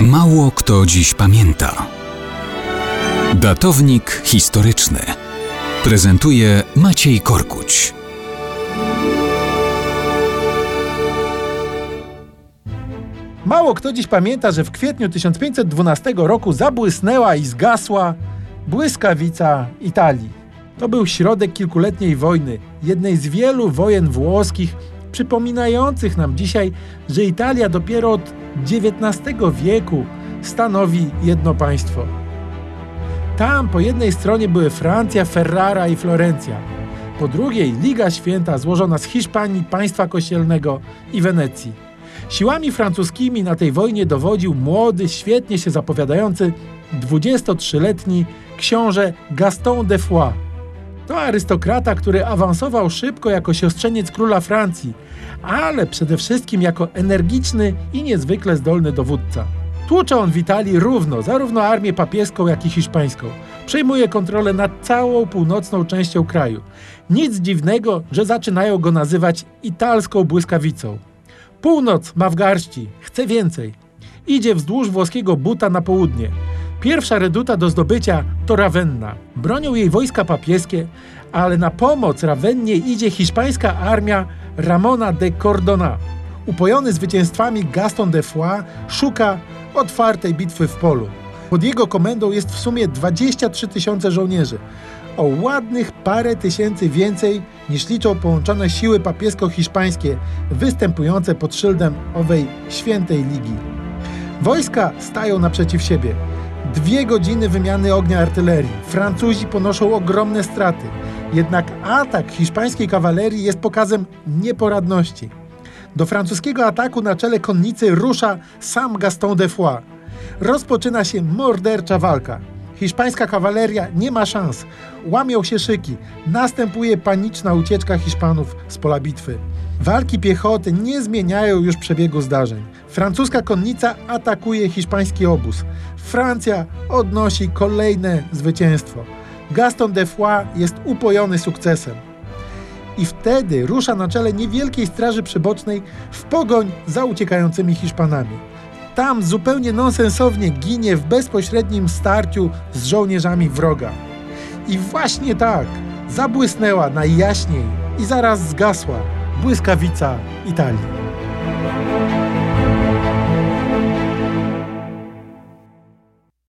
Mało kto dziś pamięta. Datownik historyczny prezentuje Maciej Korkuć. Mało kto dziś pamięta, że w kwietniu 1512 roku zabłysnęła i zgasła błyskawica Italii. To był środek kilkuletniej wojny, jednej z wielu wojen włoskich, przypominających nam dzisiaj, że Italia dopiero od XIX wieku stanowi jedno państwo. Tam po jednej stronie były Francja, Ferrara i Florencja, po drugiej Liga Święta złożona z Hiszpanii, państwa kościelnego i Wenecji. Siłami francuskimi na tej wojnie dowodził młody, świetnie się zapowiadający 23-letni książę Gaston de Foix. To arystokrata, który awansował szybko jako siostrzeniec króla Francji, ale przede wszystkim jako energiczny i niezwykle zdolny dowódca. Tłucze on w Italii równo, zarówno armię papieską, jak i hiszpańską. Przejmuje kontrolę nad całą północną częścią kraju. Nic dziwnego, że zaczynają go nazywać italską błyskawicą. Północ ma w garści, chce więcej. Idzie wzdłuż włoskiego buta na południe. Pierwsza reduta do zdobycia to Ravenna. Bronią jej wojska papieskie, ale na pomoc Ravennie idzie hiszpańska armia Ramona de Cordona. Upojony zwycięstwami Gaston de Foix szuka otwartej bitwy w polu. Pod jego komendą jest w sumie 23 tysiące żołnierzy, o ładnych parę tysięcy więcej niż liczą połączone siły papiesko-hiszpańskie występujące pod szyldem owej świętej ligi. Wojska stają naprzeciw siebie. Dwie godziny wymiany ognia artylerii. Francuzi ponoszą ogromne straty. Jednak atak hiszpańskiej kawalerii jest pokazem nieporadności. Do francuskiego ataku na czele konnicy rusza sam Gaston de Foix. Rozpoczyna się mordercza walka. Hiszpańska kawaleria nie ma szans. Łamią się szyki. Następuje paniczna ucieczka Hiszpanów z pola bitwy. Walki piechoty nie zmieniają już przebiegu zdarzeń. Francuska konnica atakuje hiszpański obóz. Francja odnosi kolejne zwycięstwo. Gaston de Foix jest upojony sukcesem. I wtedy rusza na czele niewielkiej straży przybocznej w pogoń za uciekającymi Hiszpanami. Tam zupełnie nonsensownie ginie w bezpośrednim starciu z żołnierzami wroga. I właśnie tak zabłysnęła najjaśniej i zaraz zgasła błyskawica Italii.